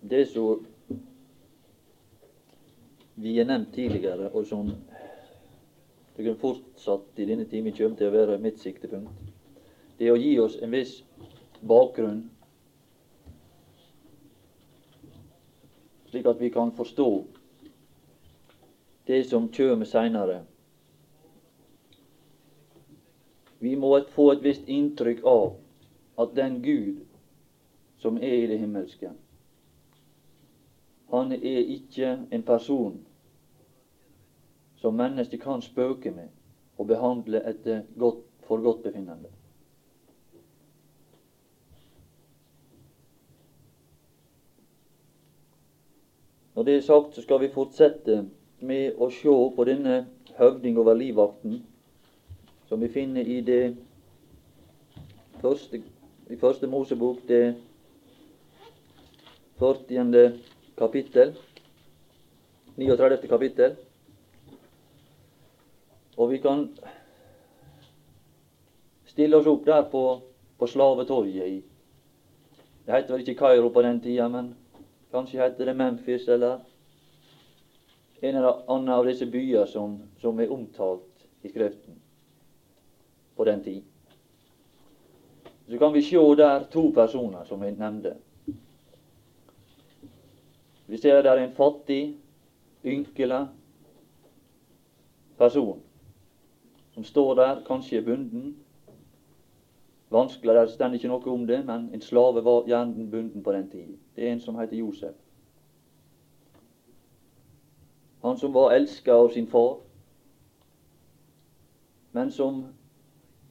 det som vi har nevnt tidligere, og som kunne fortsatt i denne timen kommer til å være mitt siktepunkt, det er å gi oss en viss bakgrunn, slik at vi kan forstå det som kommer seinere. Vi må få et visst inntrykk av at den Gud som er i det himmelske, han er ikke en person som mennesket kan spøke med og behandle etter godt, for godtbefinnende. Når det er sagt, så skal vi fortsette med å se på denne høvding over livvakten, som vi finner i det første, i første Mosebok, det 40. kapittel, 39. kapittel. Og vi kan stille oss opp der på, på slavetorget i Det heter vel ikke Kairo på den tida, men kanskje heter det Memphis eller en eller annen av disse byer som, som er omtalt i Skriften på den tid. Så kan vi se der to personer som jeg nevnte. Vi ser det er en fattig, ynkelig person som står der, kanskje er bunden. Vanskelig, det står ikke noe om det, men en slave var gjerne bunden på den tiden. Det er en som heter Josef. Han som var elska av sin far, men som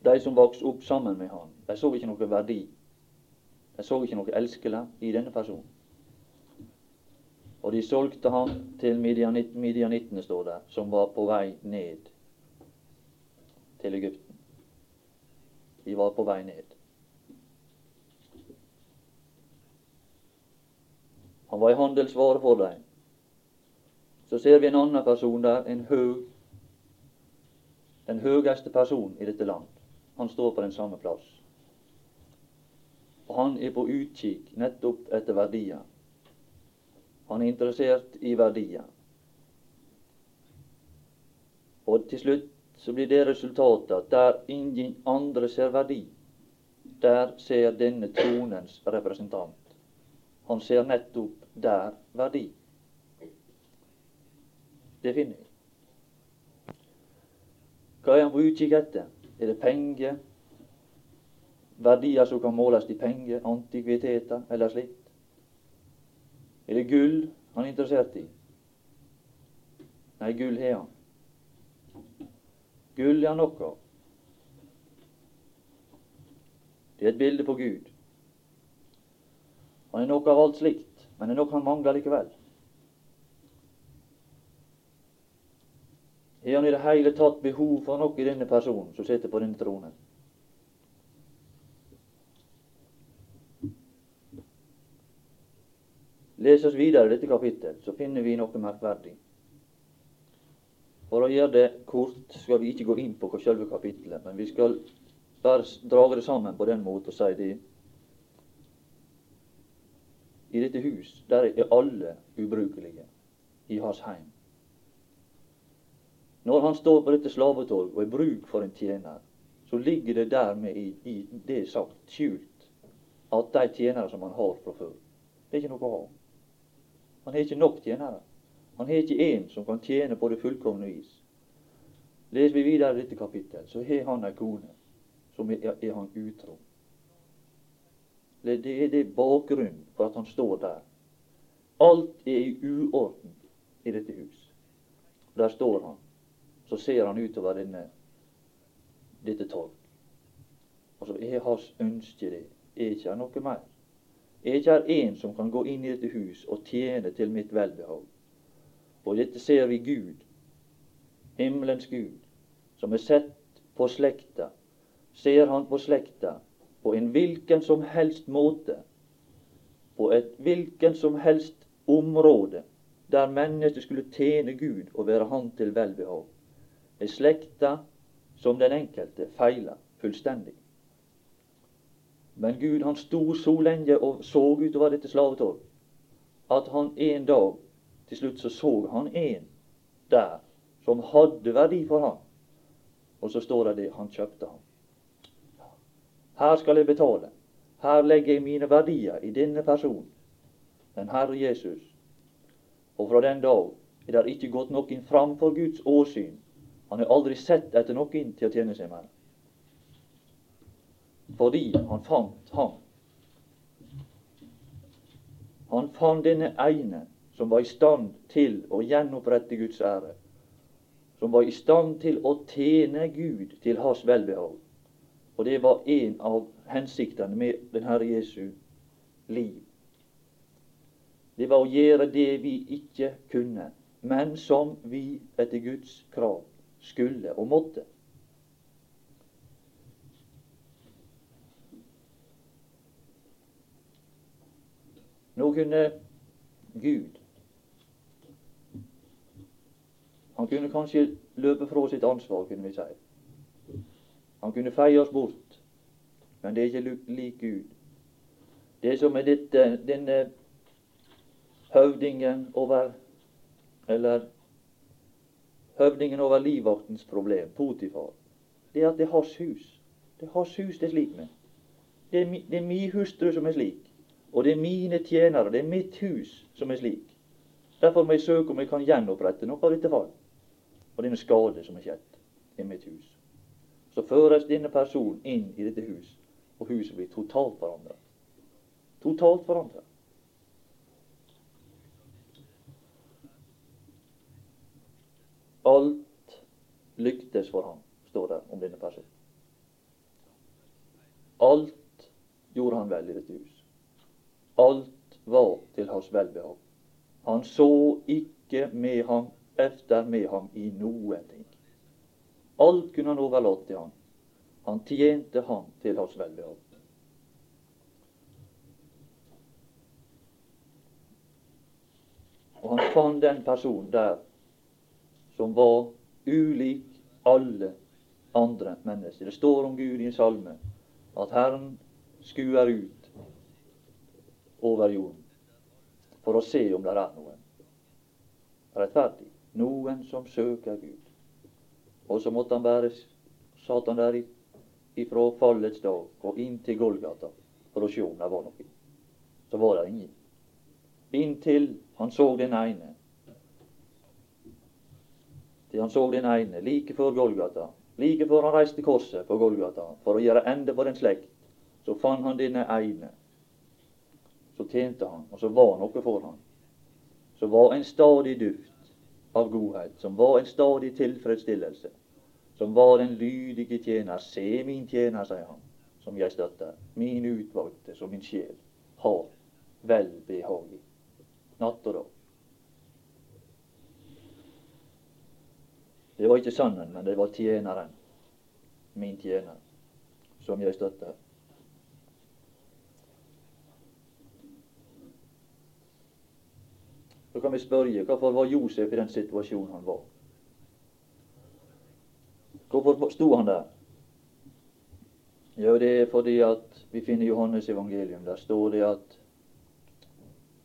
de som vokste opp sammen med han, de så ikke noe verdi. De så ikke noe elskelig i denne personen. Og de solgte ham til midjanittene, står det, som var på vei ned til Egypten. De var på vei ned. Han var i handelsvare for dem. Så ser vi en annen person der, en høg, den høyeste person i dette land. Han står på den samme plass. Og han er på utkikk nettopp etter verdier. Han er interessert i verdier. Og til slutt så blir det resultatet at der ingen andre ser verdi, der ser denne tronens representant. Han ser nettopp der verdi. Det finner vi. Hva er han på utkikk etter? Er det penger? Verdier som kan måles i penger, antikviteter eller slikt? Er det gull han er interessert i? Nei, gull har han. Gull er han nok av. Det er et bilde på Gud. Han er nok av alt slikt, men det er nok han mangler likevel. Har han i det hele tatt behov for noe i denne personen som sitter på denne tronen? Les oss videre i dette kapittel, så finner vi noe merkverdig. For å gjøre det kort skal vi ikke gå inn på selve kapittelet, men vi skal bare dra det sammen på den måten og si det. I dette hus der er alle ubrukelige i hans heim. Når han står på dette slavetorg og er bruk for en tjener, så ligger det dermed i, i det sagt skjult at de tjenere som han har fra før, det er ikke noe å ha. Han har ikke nok tjenere. Han har ikke én som kan tjene på det fullkomne vis. Leser vi videre dette kapittel, så har han ei kone som er, er han utro. Det er det bakgrunnen for at han står der. Alt er i uorden i dette hus. Der står han. Så ser han utover denne, dette torg. Og så er hans ønske det. Er ikke noe mer? Er ikke her en som kan gå inn i dette hus og tjene til mitt velbehag? Og dette ser vi Gud, himmelens Gud, som er sett på slekta. Ser han på slekta på en hvilken som helst måte, på et hvilken som helst område der mennesket skulle tjene Gud og være Han til velbehag, er slekta som den enkelte feiler fullstendig. Men Gud han sto så lenge og så utover dette slavetorg at han en dag Til slutt så så han en der som hadde verdi for ham. Og så står det det han kjøpte ham. Her skal jeg betale. Her legger jeg mine verdier i denne personen, den Herre Jesus. Og fra den dag er det ikke gått noen framfor Guds åsyn. Han har aldri sett etter noen til å tjene seg mer. Fordi han fant ham. Han fant denne ene som var i stand til å gjenopprette Guds ære. Som var i stand til å tjene Gud til hans velbehag. Og det var en av hensiktene med den Herre Jesu liv. Det var å gjøre det vi ikke kunne, men som vi etter Guds krav skulle og måtte. Nå kunne Gud Han kunne kanskje løpe fra sitt ansvar, kunne vi si. Han kunne feie oss bort, men det er ikke lik Gud. Det som er dette, denne høvdingen over Eller høvdingen over livvaktens problem, Potifar, det er at det er hans hus. Det er hans hus det er slik med. Det er, mi, er min hustru som er slik. Og det er mine tjenere, det er mitt hus som er slik. Derfor må jeg søke om jeg kan gjenopprette noe av dette fall. Og denne skade som er skjedd i mitt hus. Så føres denne personen inn i dette hus, og huset blir totalt forandret. Totalt forandret. Alt lyktes for ham, står det om denne personen. Alt gjorde han vel i dette hus. Alt var til hans velbehag. Han så ikke med ham efter med ham i noen ting. Alt kunne han overlate til ham. Han tjente ham til hans velbehag. Og han fant den personen der som var ulik alle andre mennesker. Det står om Gud i en salme at Herren skuer ut over jorden for å se om det er noen rettferdig, noen som søker Gud. Og så måtte han bære Satan der ifra fallets dag og inn til Golgata for å se om det var noe. Så var det ingen. Inntil han så den ene. Til han så den ene like før Golgata, like før han reiste korset på Golgata for å gjøre ende på den slekt, så fant han denne ene. Så tjente han, og så var noe for han. Så var en stadig duft av godhet, som var en stadig tilfredsstillelse, som var den lydige tjener. Se min tjener, sier han, som jeg støtter, min utvalgte, som min sjel har velbehag i, natt og dag. Det var ikke sønnen, men det var tjeneren, min tjener, som jeg støtter. Så kan vi spørre hvorfor var Josef i den situasjonen han var? Hvorfor sto han der? Jo, det er fordi at vi finner Johannes evangelium. Der står det at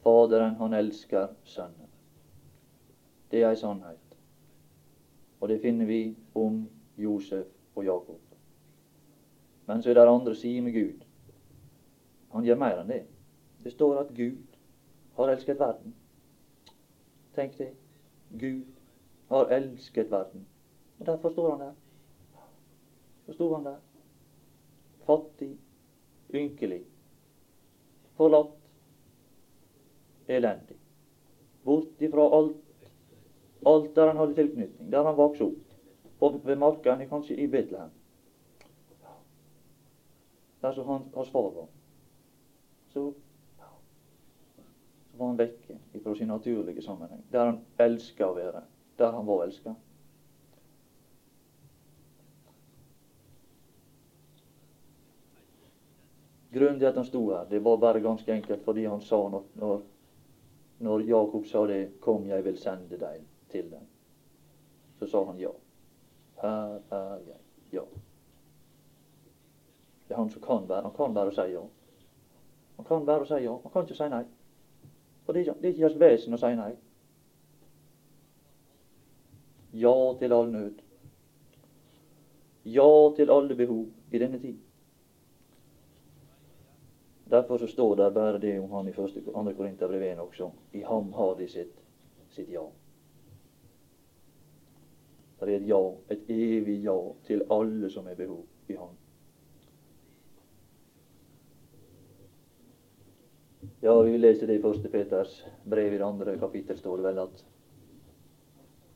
Faderen, han elsker Sønnen. Det er ei sannhet. Og det finner vi om Josef og Jakob. Men så er det andre sider med Gud. Han gjør mer enn det. Det står at Gud har elsket verden. Tenk det. Gud har elsket verden. Og derfor står han der. Så han der. Fattig, ynkelig, forlatt, elendig. Bort ifra alt, alt der han hadde tilknytning, der han vokste opp. Og ved markene, kanskje i Betlehem. Der som hans far var. Så var han vekke fra sin naturlige sammenheng, der han elska å være, der han var elska. Grunnen til at han sto her, det var bare ganske enkelt fordi han sa når, når, når Jakob sa det 'Kom, jeg vil sende deg til dem', så sa han ja. Her er jeg. Ja. Det er han som kan være. Han kan bare si ja. Han kan bare si ja. Han kan ikke si nei. For det er, ikke hans vesen å si nei. Ja til all nød. Ja til alle behov i denne tid. Derfor så står det bare det om han i 2. Korinterbrev 1 også. I ham har de sitt, sitt ja. Det er et ja, et evig ja til alle som er behov i ham. Ja, vi leser det i første Peters brev i det andre kapittel, står det vel at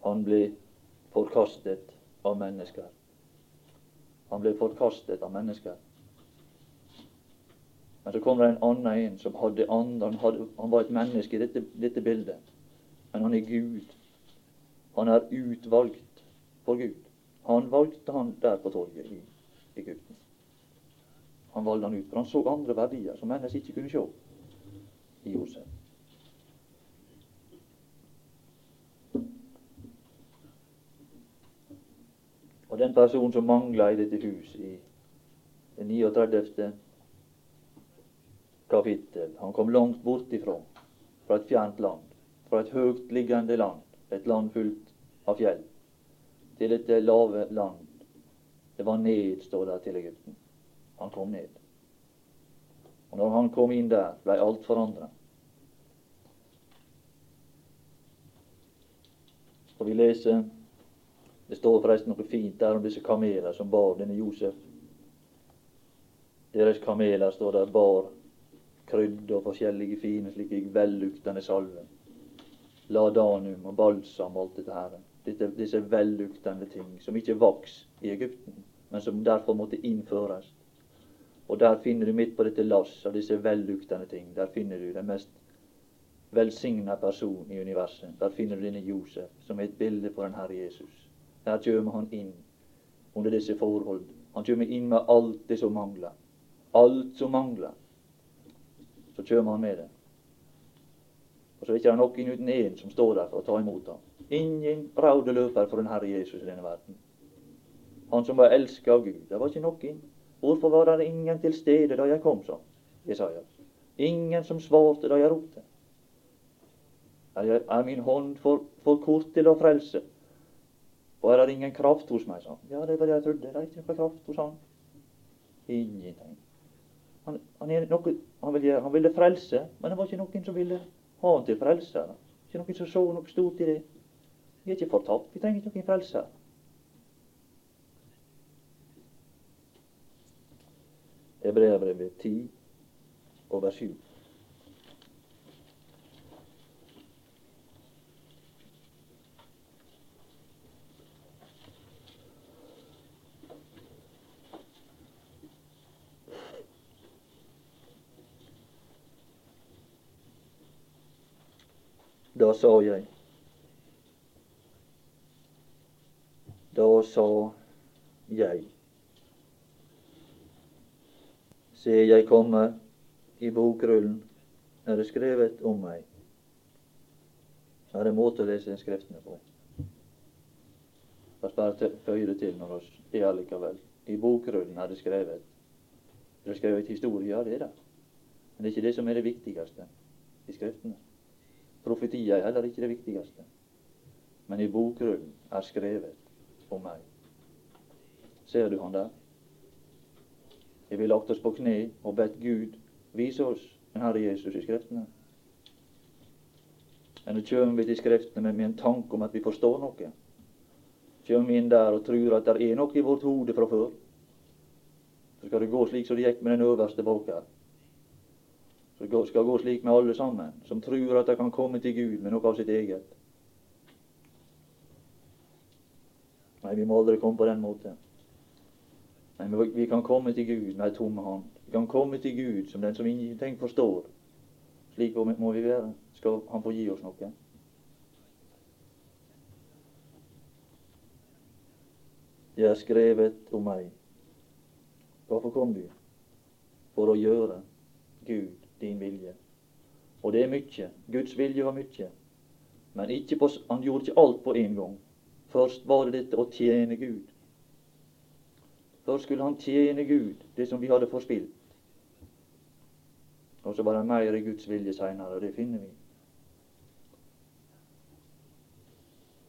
han ble forkastet av mennesker. Han ble forkastet av mennesker. Men så kommer det en annen en som hadde andre han, hadde, han var et menneske i dette, dette, bildet. Men han er Gud. Han er utvalgt for Gud. Han valgte han der på torget i Egypten. Han valgte han ut, for han så andre verdier som mennesker ikke kunne se i Josef. Og den personen som mangla i dette huset i det 39. kapittel, han kom langt bortifra, fra et fjernt land, fra et høytliggende land, et land fullt av fjell, til et lave land. Det var ned, står det, til Egypten. Han kom ned. Og når han kom inn der, blei alt forandra. Og vi leser Det står forresten noe fint der om disse kameler som bar denne Josef. Deres kameler, står der, bar krydder og forskjellige fine, slike velluktende salver. Ladanum og balsam og alt dette her. Dette, disse velluktende ting som ikke vaks i Egypten, men som derfor måtte innføres. Og der finner du midt på dette lass av disse velluktende ting, der finner du den mest velsigna person i universet. Der finner du denne Josef, som er et bilde på den Herre Jesus. Der kommer han inn under disse forhold. Han kommer inn med alt det som mangler. Alt som mangler. Så kommer han med det. Og så er det ikke noen uten én som står der for å ta imot ham. Ingen raude løper for den Herre Jesus i denne verden. Han som var elsket av Gud. Det var ikke noen. Hvorfor var det ingen til stede da jeg kom, sa Jesaja. Ingen som svarte da jeg ropte. Er min hånd for, for kort til å frelse? Og er det ingen kraft hos meg, sa. Ja, det var det jeg trodde. Det er ikke noe kraft hos han. Ingenting. Han, han, noe, han, ville, han, ville, frelse, men det var ikke noen som ville ha han til frelse. Ikke noen som så noe stort i det. Vi er ikke fortapt. Vi trenger ikke noen frelser. Hebreabrevet 10 og vers 7. Da sa jeg Da sa jeg Se, jeg kommer, i bokrullen er det skrevet om meg. Det er måte å lese Skriftene på. La bare føye det til når oss er allikevel. I bokrullen er det skrevet. Er det skrevet historie? Ja, det er det. Men det er ikke det som er det viktigste i Skriftene. Profetier er heller ikke det viktigste. Men i bokrullen er skrevet om meg. Ser du han der? Jeg vil lagt oss på kne og bedt Gud vise oss den Herre Jesus i Skriftene. Nå kjem vi til Skriftene med, en tanke om at vi forstår noe. Kjører vi inn der og tror at det er noe i vårt hode fra før. Så skal det gå slik som det gikk med den øverste bak her. Det skal gå slik med alle sammen, som tror at de kan komme til Gud med noe av sitt eget. Nei, vi må aldri komme på den måten. Nei, vi kan komme til Gud med ei tomme hånd. Vi kan komme til Gud som den som ingenting forstår. Slik må vi være. Skal Han få gi oss noe? Det er skrevet om meg. Hvorfor kom du? For å gjøre Gud din vilje. Og det er mye. Guds vilje var mye. Men på, han gjorde ikke alt på en gang. Først var det dette å tjene Gud. Først skulle han tjene Gud, det som vi hadde forspilt. Og så var det mer i Guds vilje seinere, og det finner vi.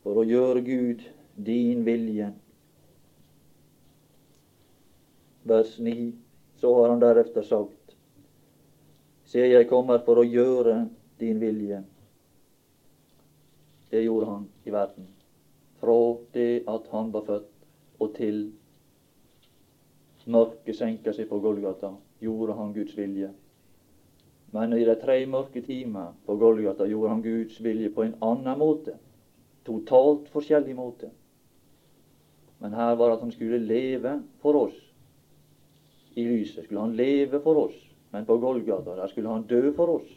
For å gjøre Gud din vilje. Vers 9. Så har han deretter sagt Se, jeg kommer for å gjøre din vilje. Det gjorde han i verden. Fra det at han var født, og til mørket senka seg på Golgata, gjorde han Guds vilje. Men i de tre mørke timer på Golgata gjorde han Guds vilje på en annen måte. Totalt forskjellig måte. Men her var det at han skulle leve for oss i lyset. Skulle han leve for oss. Men på Golgata der skulle han dø for oss.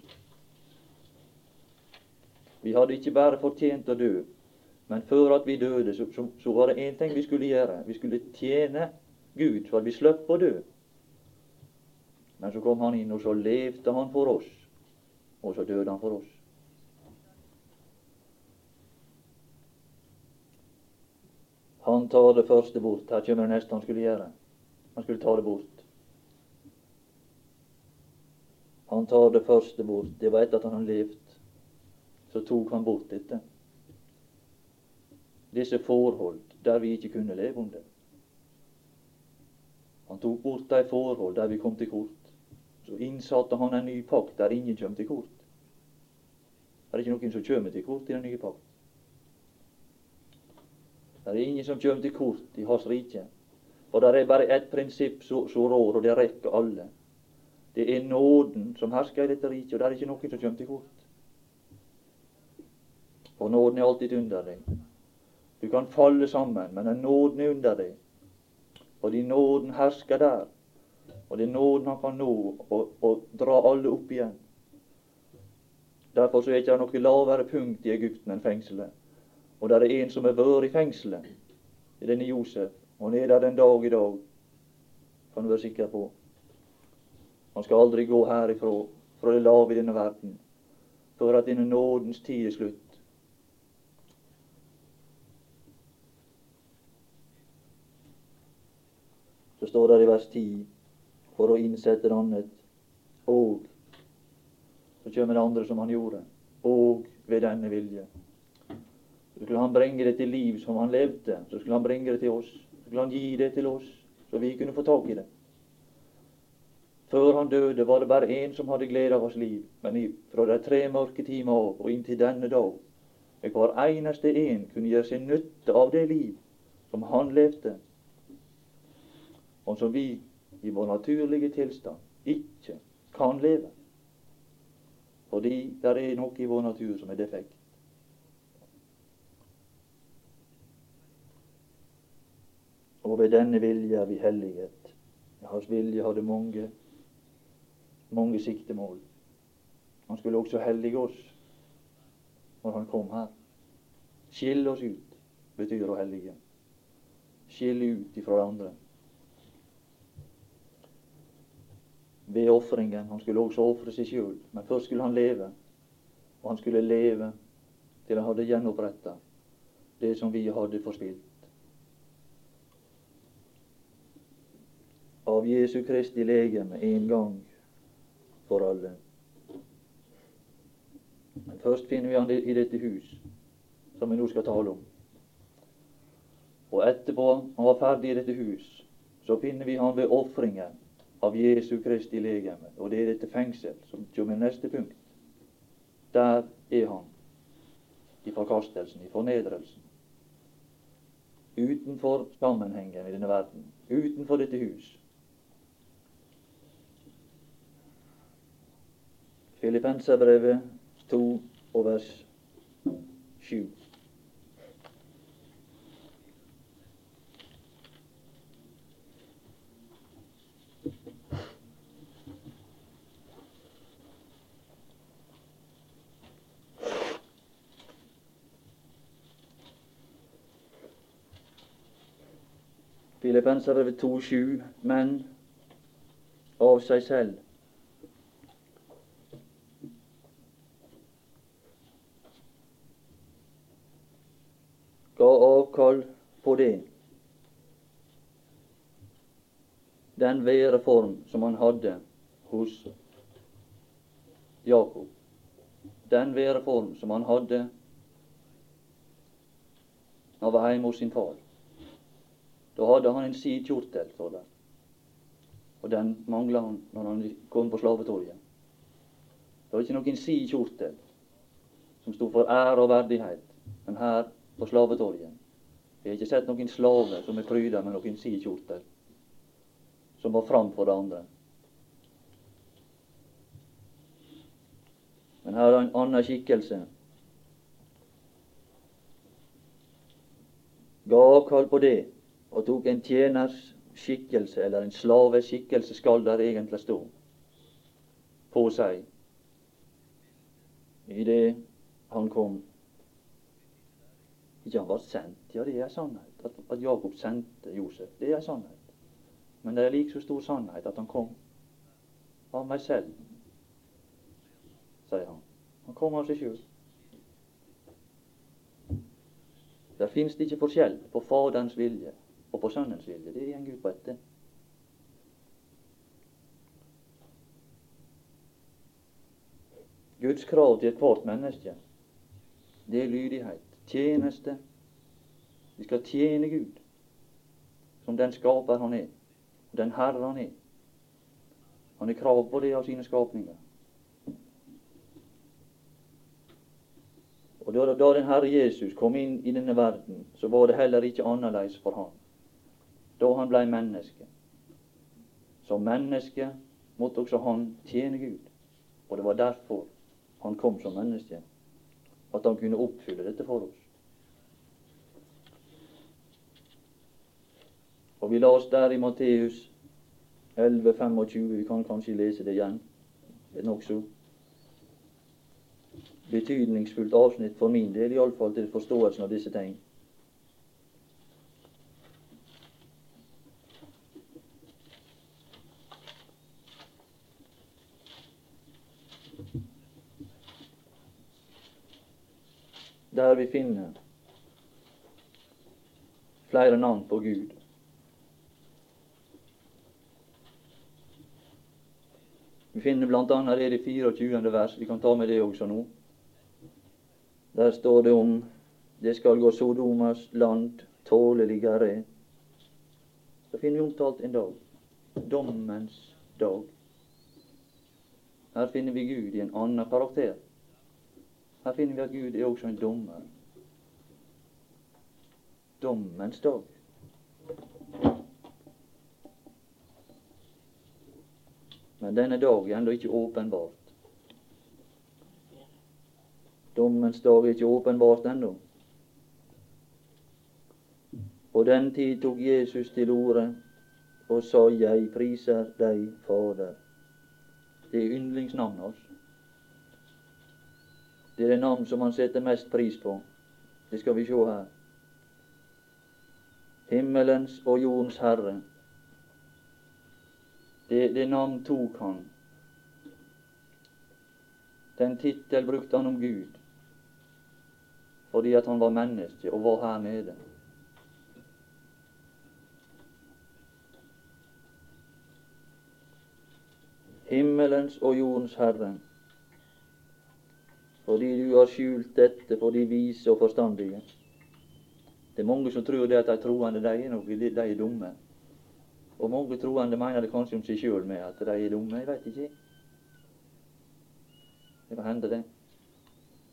Vi hadde ikke bare fortjent å dø, men før at vi døde, så, så, så var det én ting vi skulle gjøre. Vi skulle tjene Gud for at vi slapp å dø. Men så kom han inn, og så levde han for oss. Og så døde han for oss. Han tar det første bort. Her kommer det neste han skulle gjøre. Han skulle ta det bort. Han tar det første bort. Det var etter at han levd. Så tok han bort dette. Disse forhold der vi ikke kunne leve under. Han tok bort de forhold der vi kom til kort så innsatte han en ny pakt der ingen kjem til kort. Det er ikke noen som kjem til kort i den nye pakt. Det er ingen som kjem til kort i Hans rike. Og det er bare ett prinsipp som rår, og det rekker alle. Det er nåden som hersker i dette riket, og det er ikke noen som kommer til kort. Og nåden er alltid under deg. Du kan falle sammen, men nåden er under deg. Fordi nåden hersker der. Og det er nåden han kan nå og, og dra alle opp igjen. Derfor så er det ikke noe lavere punkt i Egypten enn fengselet. Og der er en som har vært i fengselet. Det er denne Josef. Og han er der den dag i dag, kan du være sikker på. Han skal aldri gå herifra, fra det lave i denne verden, før at denne nådens tid er slutt. Så står det i vers 10 for å innsette det annet. Og så kommer det andre som han gjorde. Og ved denne vilje. Så skulle han bringe det til liv som han levde. Så skulle han bringe det til oss. Så skulle han gi det til oss, så vi kunne få tak i det. Før han døde, var det bare én som hadde glede av hans liv. Men fra de tre mørke timer av og inntil denne dag, med hver eneste en kunne gjøre seg nytte av det liv som han levde, og som vi i vår naturlige tilstand ikke kan leve. Fordi det er noe i vår natur som er defekt. Og ved denne vilje er vi hellighet. Hans vilje hadde mange, mange siktemål. Han skulle også hellige oss når han kom her. Skille oss ut betyr å hellige. Skille ut ifra andre. ved ofringen. Han skulle også ofre seg sjøl, men først skulle han leve. Og han skulle leve til han hadde gjenoppretta det som vi hadde forspilt. Av Jesu Kristi legeme en gang for alle. Men først finner vi han i dette hus, som vi nå skal tale om. Og etterpå han var ferdig i dette hus, så finner vi han ved ofringen av Jesu Kristi legeme. Og det er dette fengsel som kommer neste punkt. Der er han i forkastelsen, i fornedrelsen. Utenfor sammenhengen i denne verden. Utenfor dette hus. Filippenserbrevet 2 og vers 7. Filippensere 2,7.: Men av seg selv ga avkall på det. Den væreform som han hadde hos Jakob. Den væreform som han hadde når han var hjemme hos sin far. Da hadde han en sidekjortel, står det. Og den mangla han når han kom på slavetorget. Det var ikke noen sidekjortel som sto for ære og verdighet. Men her på slavetorget Vi har ikke sett noen slave som er pryda med noen sidkjortel, som var framfor det andre. Men her er en annen skikkelse. Ga avkall på det og tok en tjeners skikkelse, eller en slaves skikkelse skal der egentlig stå, på seg i det han kom. Ikke han var sendt, ja det er sannhet. At, at Jakob sendte Josef, det er sannhet. Men det er like så stor sannhet at han kom av meg selv, sier han. Han kom av seg sjøl. Der fins det ikke forskjell på Faderens vilje og på Sønnens vilje. Det går ut på etter. Guds krav til ethvert menneske, det er lydighet, tjeneste. Vi skal tjene Gud som den skaper han er, den Herre han er. Han har krav på det av sine skapninger. Og da, da den Herre Jesus kom inn i denne verden, så var det heller ikke annerledes for han. Da han blei menneske. Som menneske måtte også han tjene Gud. Og det var derfor han kom som menneske. At han kunne oppfylle dette for oss. Og vi la oss der i Matteus 11,25. Vi kan kanskje lese det igjen. Er nokså betydningsfullt avsnitt for min del, iallfall til forståelsen av disse ting. Der vi finner flere navn på Gud. Vi finner bl.a. det i det 24. vers. Vi kan ta med det også nå. Der står det om det skal gå Sodomas land tåleligere. Så finner vi omtalt en dag. Dommens dag. Her finner vi Gud i en annen karakter. Her finner vi at Gud er også en dommer. Dommens dag. Men denne dag er ennå ikke åpenbart. Dommens dag er ikke åpenbart ennå. På den tid tok Jesus til orde og sa, Jeg priser deg, Fader. Det er yndlingsnavnet hans. Det er det navn som han setter mest pris på. Det skal vi se her. Himmelens og jordens Herre. Det, det navn tok han. Den tittel brukte han om Gud fordi at han var menneske og var her nede. Himmelens og jordens Herre, fordi du har skjult dette for de vise og forstandige. Det er mange som tror det at de troende de er, noe, de er dumme. Og mange troende mener det kanskje om seg sjøl med at de er dumme. Jeg veit ikke. Det kan hende, det.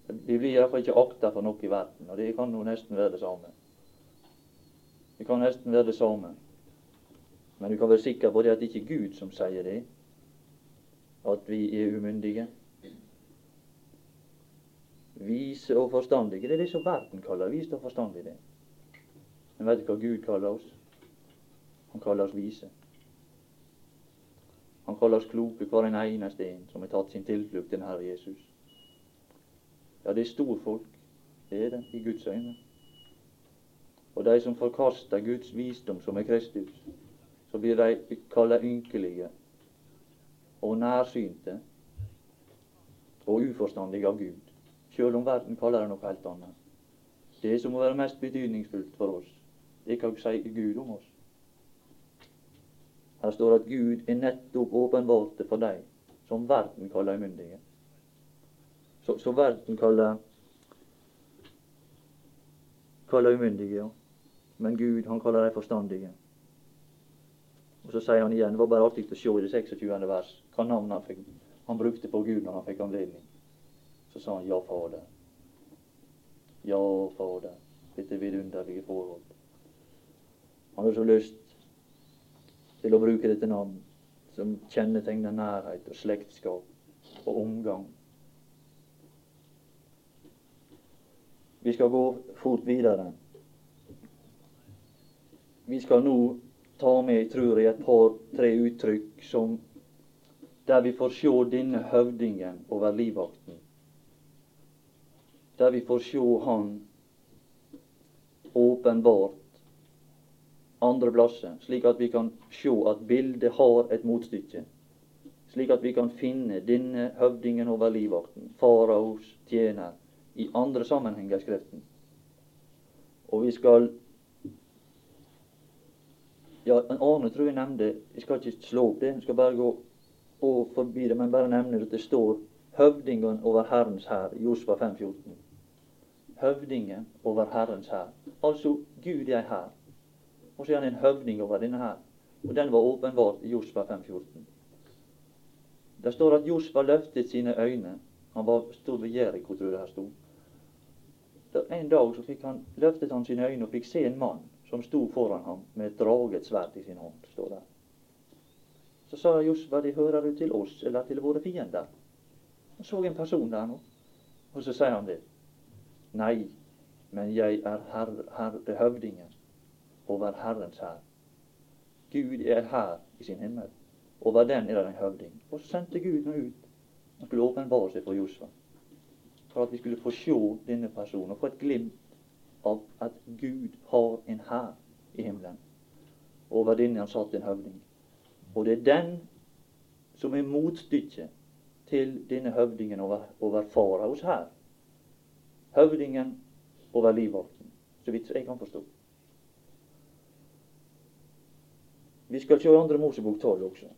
Vi blir iallfall ikke akta for noe i verden, og det kan jo nesten være det samme. Det kan nesten være det samme. Men du kan være sikker på det at det ikke er Gud som sier det, at vi er umyndige. Vise og forstandige. Det er det som verden kaller vise og forstandige. Men vet du hva Gud kaller oss? Han kaller oss vise. Han kaller oss kloke, hver en eneste en som har tatt sin tilflukt til Herre Jesus. Ja, det er storfolk. Det er det i Guds øyne. Og de som forkaster Guds visdom, som er Kristus, så blir de kalla ynkelige og nærsynte og uforstandige av Gud. Sjøl om verden kaller det noe helt annet. Det som må være mest betydningsfullt for oss, det kan si Gud om oss. Her står at Gud er nettopp åpenbarte for deg som verden kaller umyndige som verden kaller kaller umyndige. Men Gud, han kaller dem forstandige. Og så sier han igjen, det var bare artig å se i det 26. vers hva navn han fikk. Han brukte på Gud når han fikk anledning. Så sa han ja, Fader. Ja, Fader. Dette vidunderlige forhold. Han hadde så lyst til å bruke dette navn som kjennetegner nærhet og slektskap og omgang. Vi skal gå fort videre. Vi skal nå ta med, tror jeg, et par-tre uttrykk som der vi får se denne høvdingen over livvakten. Der vi får se han åpenbart andre plasser, slik at vi kan se at bildet har et motstykke. Slik at vi kan finne denne høvdingen over livvakten, faraos tjener, i andre sammenhenger i Skriften. Og vi skal Ja, Arne tror jeg nevnte Jeg skal ikke slå opp det, jeg skal bare gå og forbi det, men bare nevne at det står høvdingen over Herrens hær, Josfa 5,14. Høvdingen over Herrens hær. Altså Gud er her. Og så er han en høvding over denne her. Og den var åpenbart i Josfa 5,14. Det står at Josfa løftet sine øyne. Han var stor ved Jeriko, tror jeg det her sto. En dag så fikk han, løftet han sine øyne og fikk se en mann som sto foran ham med et draget sverd i sin hånd. står der. Så sa Josfa, de hører du til oss eller til våre fiender? Han så en person der nå, og så sier han det. Nei, men jeg er herr, herre høvdingen over Herrens hær. Gud er her i sin himmel. Over den er det en høvding. Og så sendte Gud noe ut. Han skulle åpenbare seg for Josfa. For at vi skulle få se denne personen og få et glimt av at Gud har en hær i himmelen. Over denne han satt en høvding. Og det er den som er motstykket til denne høvdingen over, over faraos hær. Høvdingen over livvakten, så vidt jeg kan forstå. Vi skal se Andre Mosebok 12 også.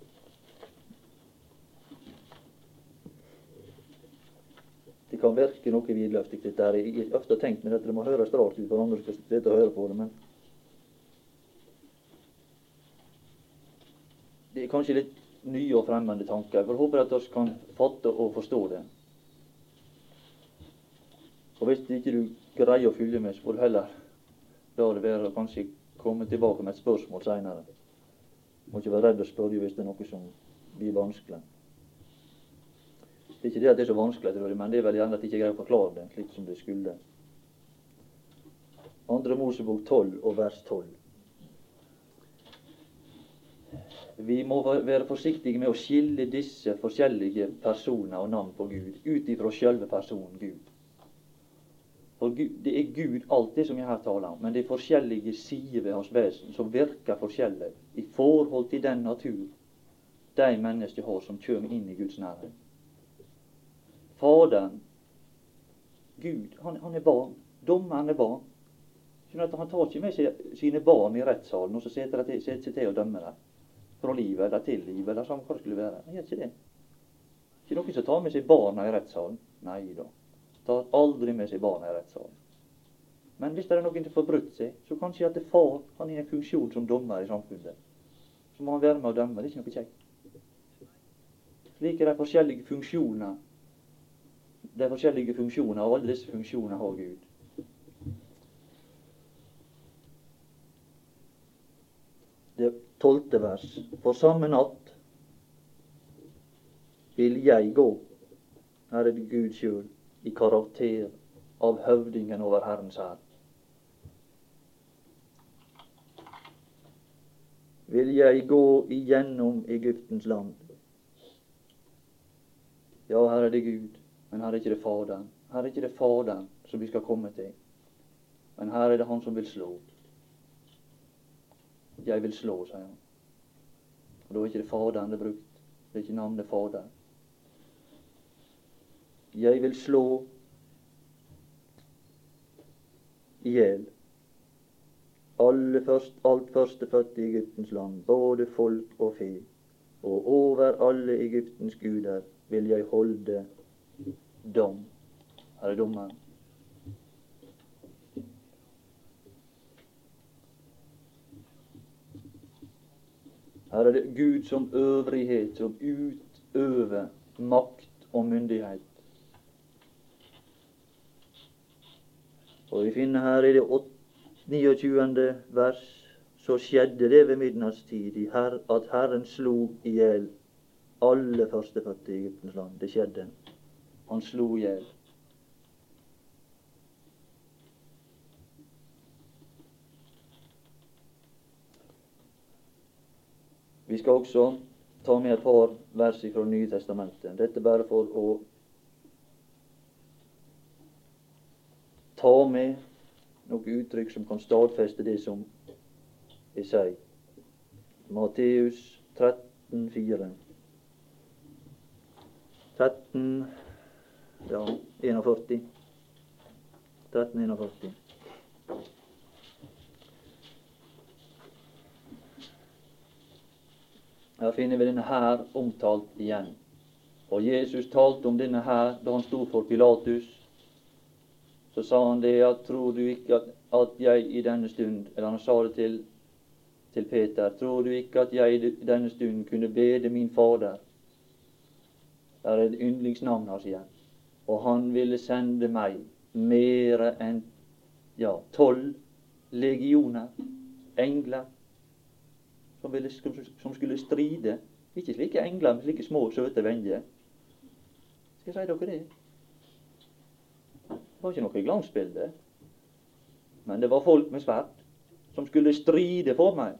Det kan virke noe vidløftig, dette her. Jeg har ofte tenkt meg at det må høres rart ut for andre skal sitte og høre på det, men Det er kanskje litt nye og fremmede tanker. Jeg håper at vi kan fatte og forstå det. Og hvis ikke du greier å følge med, så får du heller la det være og kanskje komme tilbake med et spørsmål seinere. Må ikke være redd å spørre hvis det er noe som blir vanskelig. Det er ikke det at det er så vanskelig, men det er vel gjerne at jeg ikke greier å forklare det slik som det skulle. Andre Mosebok 12 og vers 12. Vi må være forsiktige med å skille disse forskjellige personer og navn på Gud ut ifra selve personen Gud. For Gud, Det er Gud alt det som jeg her taler om, men det er forskjellige sider ved hans vesen som virker forskjellig i forhold til den natur de mennesker har som kommer inn i Guds nærhet. Faderen, Gud, han, han er barn. Dommeren er barn. At han tar ikke med sine barn i rettssalen og så setter seg til å dømme dem. Fra livet eller til livet eller sånn hva det skulle være. Han gjør ikke det. Ikke noen som tar med seg barna i rettssalen. Nei da tar aldri med seg barna i rettssalen. Men hvis det er noen som har forbrutt seg, så kanskje at det far han har en funksjon som dommer i samfunnet. Så må han være med å dømme. Det er ikke noe kjekt. Slik er de forskjellige funksjoner. De forskjellige funksjoner, og alle disse funksjoner har Gud. Det tolvte vers. For samme natt vil jeg gå. Her er det Gud sjøl i karakter av høvdingen over Herrens hær. Vil jeg gå igjennom Egyptens land? Ja, her er det Gud, men her er ikke det Faderen. Her er ikke det Faderen som vi skal komme til, men her er det Han som vil slå. Jeg vil slå, sier han. Og Da er ikke det Faderen det er brukt. Det er ikke navnet Fader. Jeg vil slå i hjel alle først, alt førstefødte i Egyptens land, både folk og fe. Og over alle Egyptens guder vil jeg holde dom. Her er dommeren. Her er det Gud som øvrighet, som utøver makt og myndighet. Og vi finner her i det åtte 29. vers så skjedde det ved midnattstid at Herren slo i hjel alle førstefødte i Egyptens land. Det skjedde. Han slo i hjel. Vi skal også ta med et par vers fra Nye testamentet. Dette bare for å ta med noen uttrykk som kan stadfeste det som jeg sier. Matteus 13, 4. 13 ja, 41. 13, 41. Her finner vi denne her omtalt igjen. Og Jesus talte om denne her da han sto for Pilatus. Så sa han det at tror du ikke at, at jeg i denne stund Eller han sa det til, til Peter. Tror du ikke at jeg i denne stund kunne bede min Fader? Det er et yndlingsnavn hans igjen. Og han ville sende meg mere enn ja, tolv legioner, engler, som, ville, som, skulle stride. Ikke slike engler men slike små, søte venner. Skal jeg si dere det? Det var ikke noe glansbilde. Men det var folk med sverd som skulle stride for meg.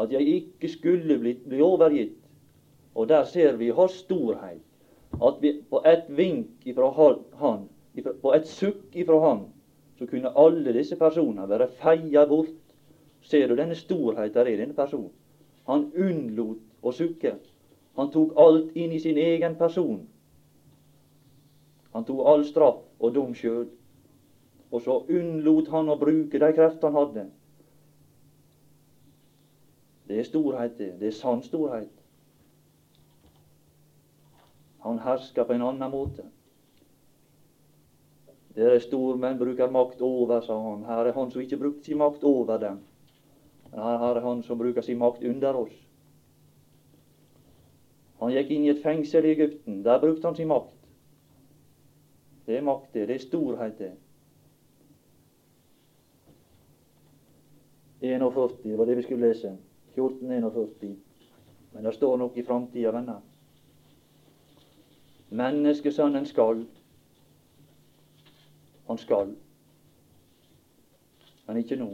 At jeg ikke skulle bli, bli overgitt. Og der ser vi hans storhet. At vi på ett vink ifra han, på et sukk ifra han, så kunne alle disse personene være feia bort Ser du denne storhet der i denne personen? Han unnlot å sukke. Han tok alt inn i sin egen person. Han tok all straff og dum sjøl. Og så unnlot han å bruke de kreftene han hadde. Det er storhet, det. Det er sann storhet. Han hersker på en annen måte. Dere stormenn bruker makt over, sa han. Her er han som ikke brukte sin makt over dem. Her er han som bruker sin makt under oss. Han gikk inn i et fengsel i Egypten. Der brukte han sin makt. Det er makt, det. Det er storhet, det. 41 var det vi skulle lese. 1441. Men det står nok i framtida, venner. Menneskesønnen skal. Han skal. Men ikke nå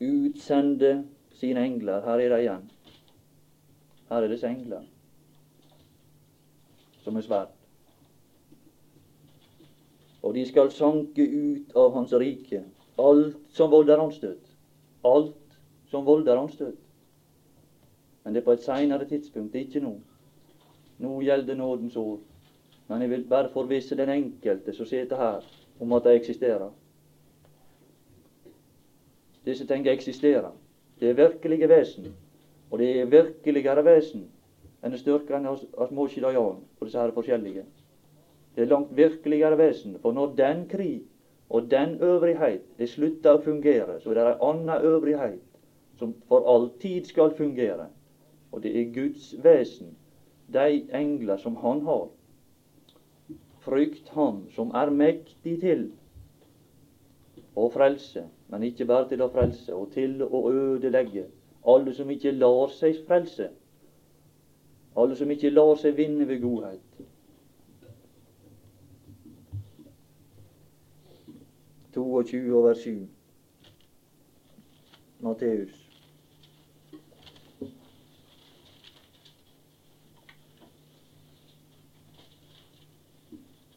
utsende sine engler. Her er de igjen. Her er disse engler som er svært. Og de skal sanke ut av hans rike alt som volder anstøt. Alt som volder anstøt. Men det er på et seinere tidspunkt, det er ikke nå. Nå gjelder nådens år. Men jeg vil bare forvisse den enkelte som sitter her, om at de eksisterer. Disse tingene eksisterer. Det er virkelige vesen. Og det er virkeligere vesen enn styrkene av småskidajan for disse her forskjellige. Det er langt virkeligere vesen. For når den krig og den øvrighet er slutta å fungere, så er det ei anna øvrighet som for all tid skal fungere. Og det er Guds vesen, de engler som Han har. Frykt Ham som er mektig til å frelse men ikke bare til å frelse, og til å ødelegge alle som ikke lar seg frelse, alle som ikke lar seg vinne ved godhet. To og tjue over 7. Matteus.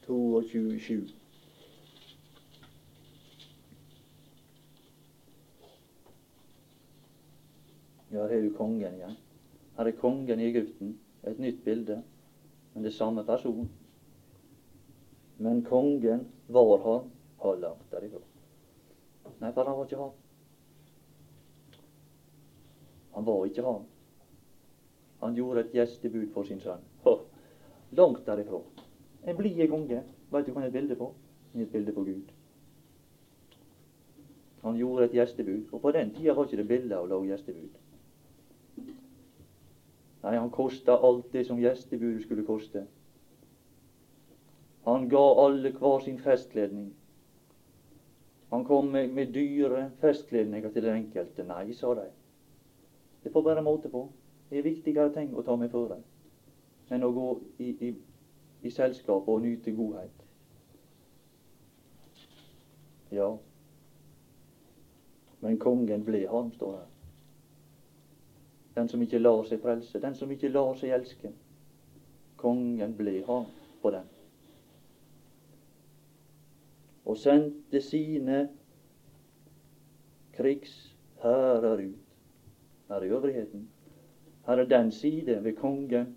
To og tjuesju. Ja, her er du kongen igjen. Her er kongen i Egypten. Et nytt bilde. Men det er samme person. Men kongen var han har langt derifra. Nei, for han var ikke han. Han var ikke han. Han gjorde et gjestebud for sin sønn. Langt derifra. En blid konge. Veit du hva han er et bilde på? Han er et bilde på Gud. Han gjorde et gjestebud. Og på den tida var ikke det billig å lage gjestebud. Nei, han kosta alt det som gjestebudet skulle koste. Han ga alle hver sin festkledning. Han kom med, med dyre festkledninger til den enkelte. Nei, sa de. Det får bare måte på. Det er viktigere ting å ta med for enn å gå i, i, i selskap og nyte godhet. Ja, men kongen ble han, står her. Den som ikke lar seg frelse, den som ikke lar seg elske. Kongen ble han på den. Og sendte sine krigshærer ut. Her er øvrigheten. Her er den side ved kongen.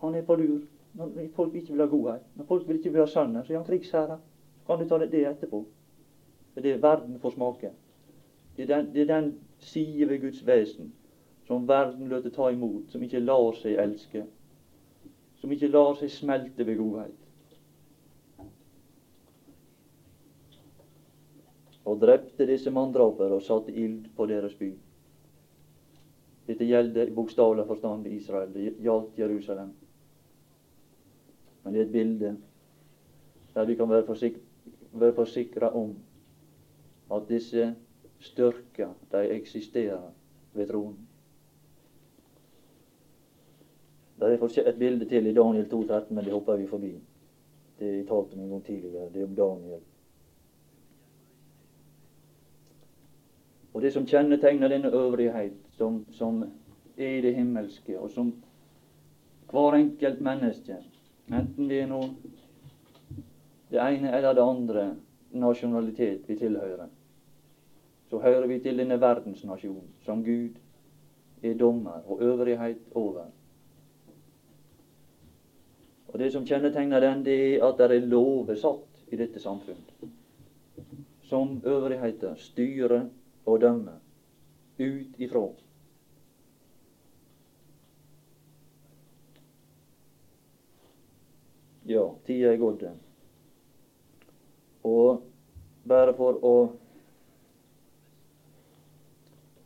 Han er på lur når folk ikke vil ha godhet. Når folk vil ikke vil ha sannhet, så er han krigsherre. Så kan du ta det etterpå. For det er verden får smake. Det er den, det er den side ved Guds vesen som verden løter ta imot, som ikke lar seg elske, som ikke lar seg smelte ved godhet. Og drepte disse manndraper og satte ild på deres by. Dette gjelder i bokstavelig forstand Israel. Det gjaldt Jerusalem. Men det er et bilde der vi kan være, forsik være forsikra om at disse styrker, de eksisterer ved tronen. Det er et bilde til i Daniel 2,13, men det hopper vi forbi. Det talte om en gang tidligere. Det er om Daniel. Og det som kjennetegner denne øvrighet, som, som er det himmelske, og som hver enkelt menneske, enten det er noe det ene eller det andre nasjonalitet vi tilhører, så hører vi til denne verdensnasjon som Gud er dommer og øvrighet over. Og Det som kjennetegner den, det er at det er lover satt i dette samfunn. Som øvrigheter styrer og dømme ut ifra. Ja, tida er gått. Og bare for å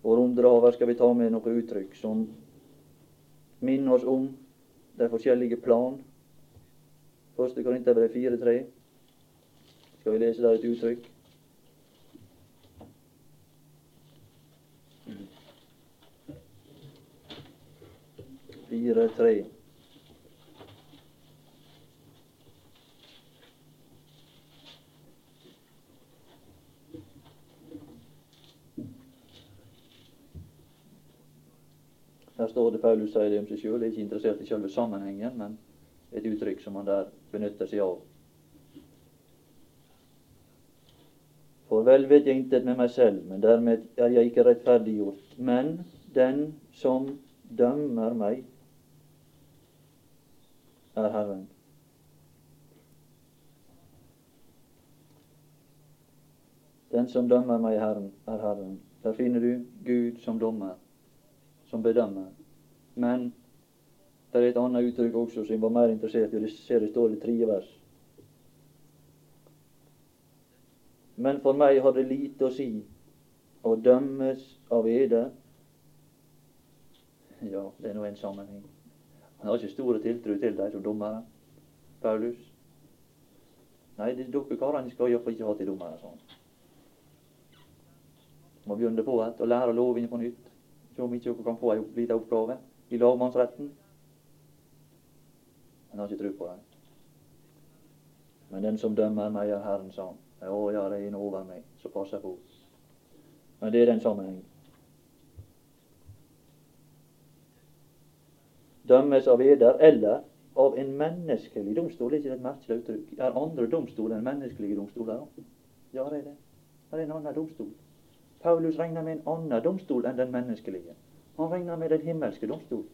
og runde over skal vi ta med noen uttrykk som minner oss om de forskjellige plan. Første Korinterbrev 4.3. Skal vi lese der et uttrykk? Fire, tre. Her står det Paulus sier det om seg sjøl, er ikke interessert i selve sammenhengen, men et uttrykk som han der benytter seg av. For vel vet jeg intet med meg selv, men dermed er jeg ikke rettferdiggjort. Men den som dømmer meg, er Herren. Den som dømmer meg, Herren, er Herren. Der finner du Gud som dommer som bedømmer. Men det er et annet uttrykk også som jeg var mer interessert i. Det ser det står i tredje vers. Men for meg har det lite å si å dømmes av eder. Ja, det er nå en sammenheng. Han har ikke store tiltro til dem som dommere. Paulus. Nei, det dere karene skal iallfall ikke ha til dommere. sånn. Må begynne på igjen og lære lovene på nytt. Se om ikke dere kan få ei lita oppgave i lagmannsretten. Han har ikke tro på det. Men den som dømmer meg, er Herren, sa han. Ja, det er en over meg, så passer på. Men det er den sammenhengen. Dømmes av eder eller av en menneskelig domstol. Det er ikke et merkelig uttrykk. Er andre domstoler enn menneskelige domstoler? Ja, det er det. Det er en annen domstol. Paulus regner med en annen domstol enn den menneskelige. Han regner med den himmelske domstol.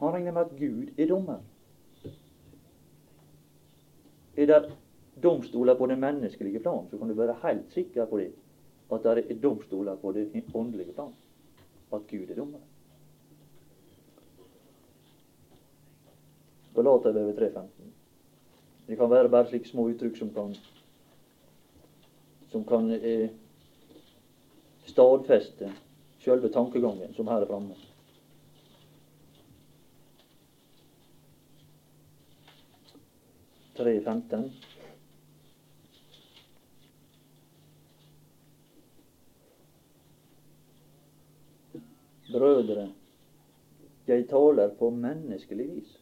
Han regner med at Gud er dommer. Er det domstoler på det menneskelige plan, så kan du være helt sikker på det. At det er domstoler på det åndelige plan. At Gud er dommer. Galaterbrevet 3.15. Det kan være bare slike små uttrykk som kan som kan eh, stadfeste sjølve tankegangen som her er framme. Tre. Brødre, jeg taler på menneskelig vis.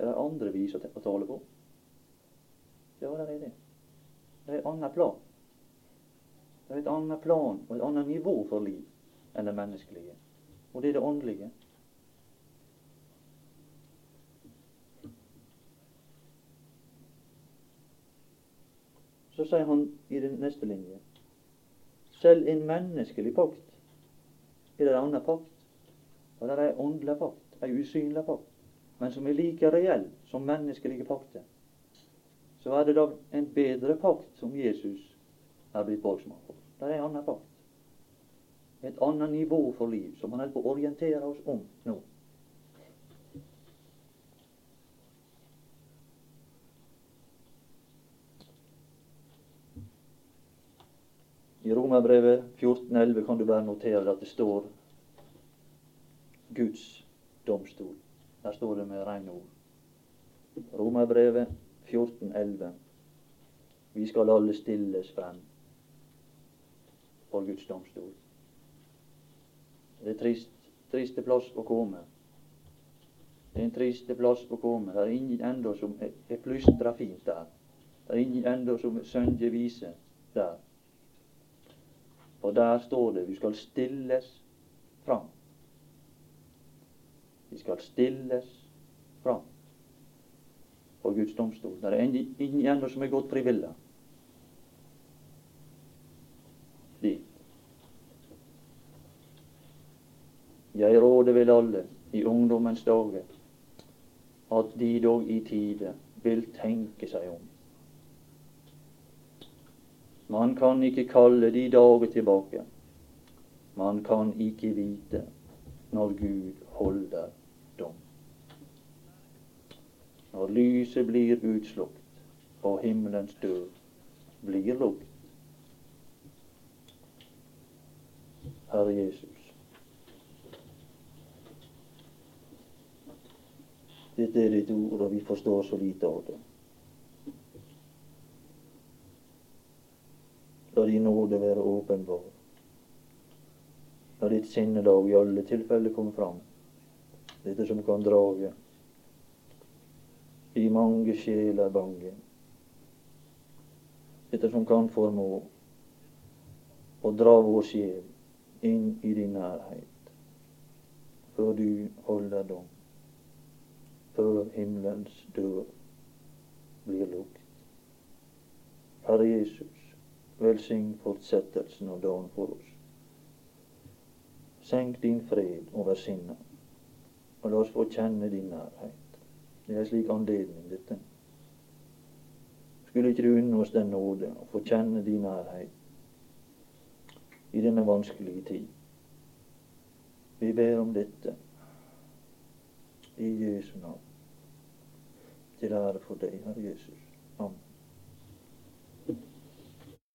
Det er andre vis å tale på. Ja, det er det. Det er et annet plan. Det er et annet plan og et annet nivå for liv enn det menneskelige. Og det er det åndelige. Så sier han i den neste linje selv en menneskelig pakt er det en annen pakt. Og det er en åndelig pakt, en usynlig pakt, men som er like reell som menneskelige pakter. Så er det da en bedre pakt som Jesus er blitt borgsmann for. Det er en annen pakt. Et annet nivå for liv som han holder på å orientere oss om nå. I Romerbrevet 14,11 kan du bare notere at det står Guds domstol. Der står det med rene ord. Romerbrevet 14,11. Vi skal alle stilles frem for Guds domstol. Det er trist, triste plass å komme. Det er en triste plass å komme. Det er ingen enda som er, er plystra fint der. Det er ingen enda som synger vise der. Og der står det vi skal stilles fram. Vi skal stilles fram for Guds domstol. Det er ingen ennå som er gått frivillig dit. Jeg råder vel alle i ungdommens dager at de dog i tide vil tenke seg om man kan ikke kalle de dager tilbake. Man kan ikke vite når Gud holder dom. Lyset blir utslukt og himmelens dør blir lukket. Herre Jesus. Dette er ditt ord, og vi forstår så lite av det. La din nåde være åpenbar. La ditt sinnelag i alle tilfeller komme fram. Dette som kan drage i mange sjeler bange. Dette som kan formå å dra vår sjel inn i din nærhet, før du holder dom, før himmelens dør blir lukket. Herre Jesus, Velsign fortsettelsen av dagen for oss. Senk din fred over sinnet, og la oss få kjenne din nærhet. Det er slik anledning, dette. Skulle ikke du unne oss den nåde å få kjenne din nærhet i denne vanskelige tid? Vi ber om dette i Jesu navn. Til ære for deg, Herre Jesus. Amen.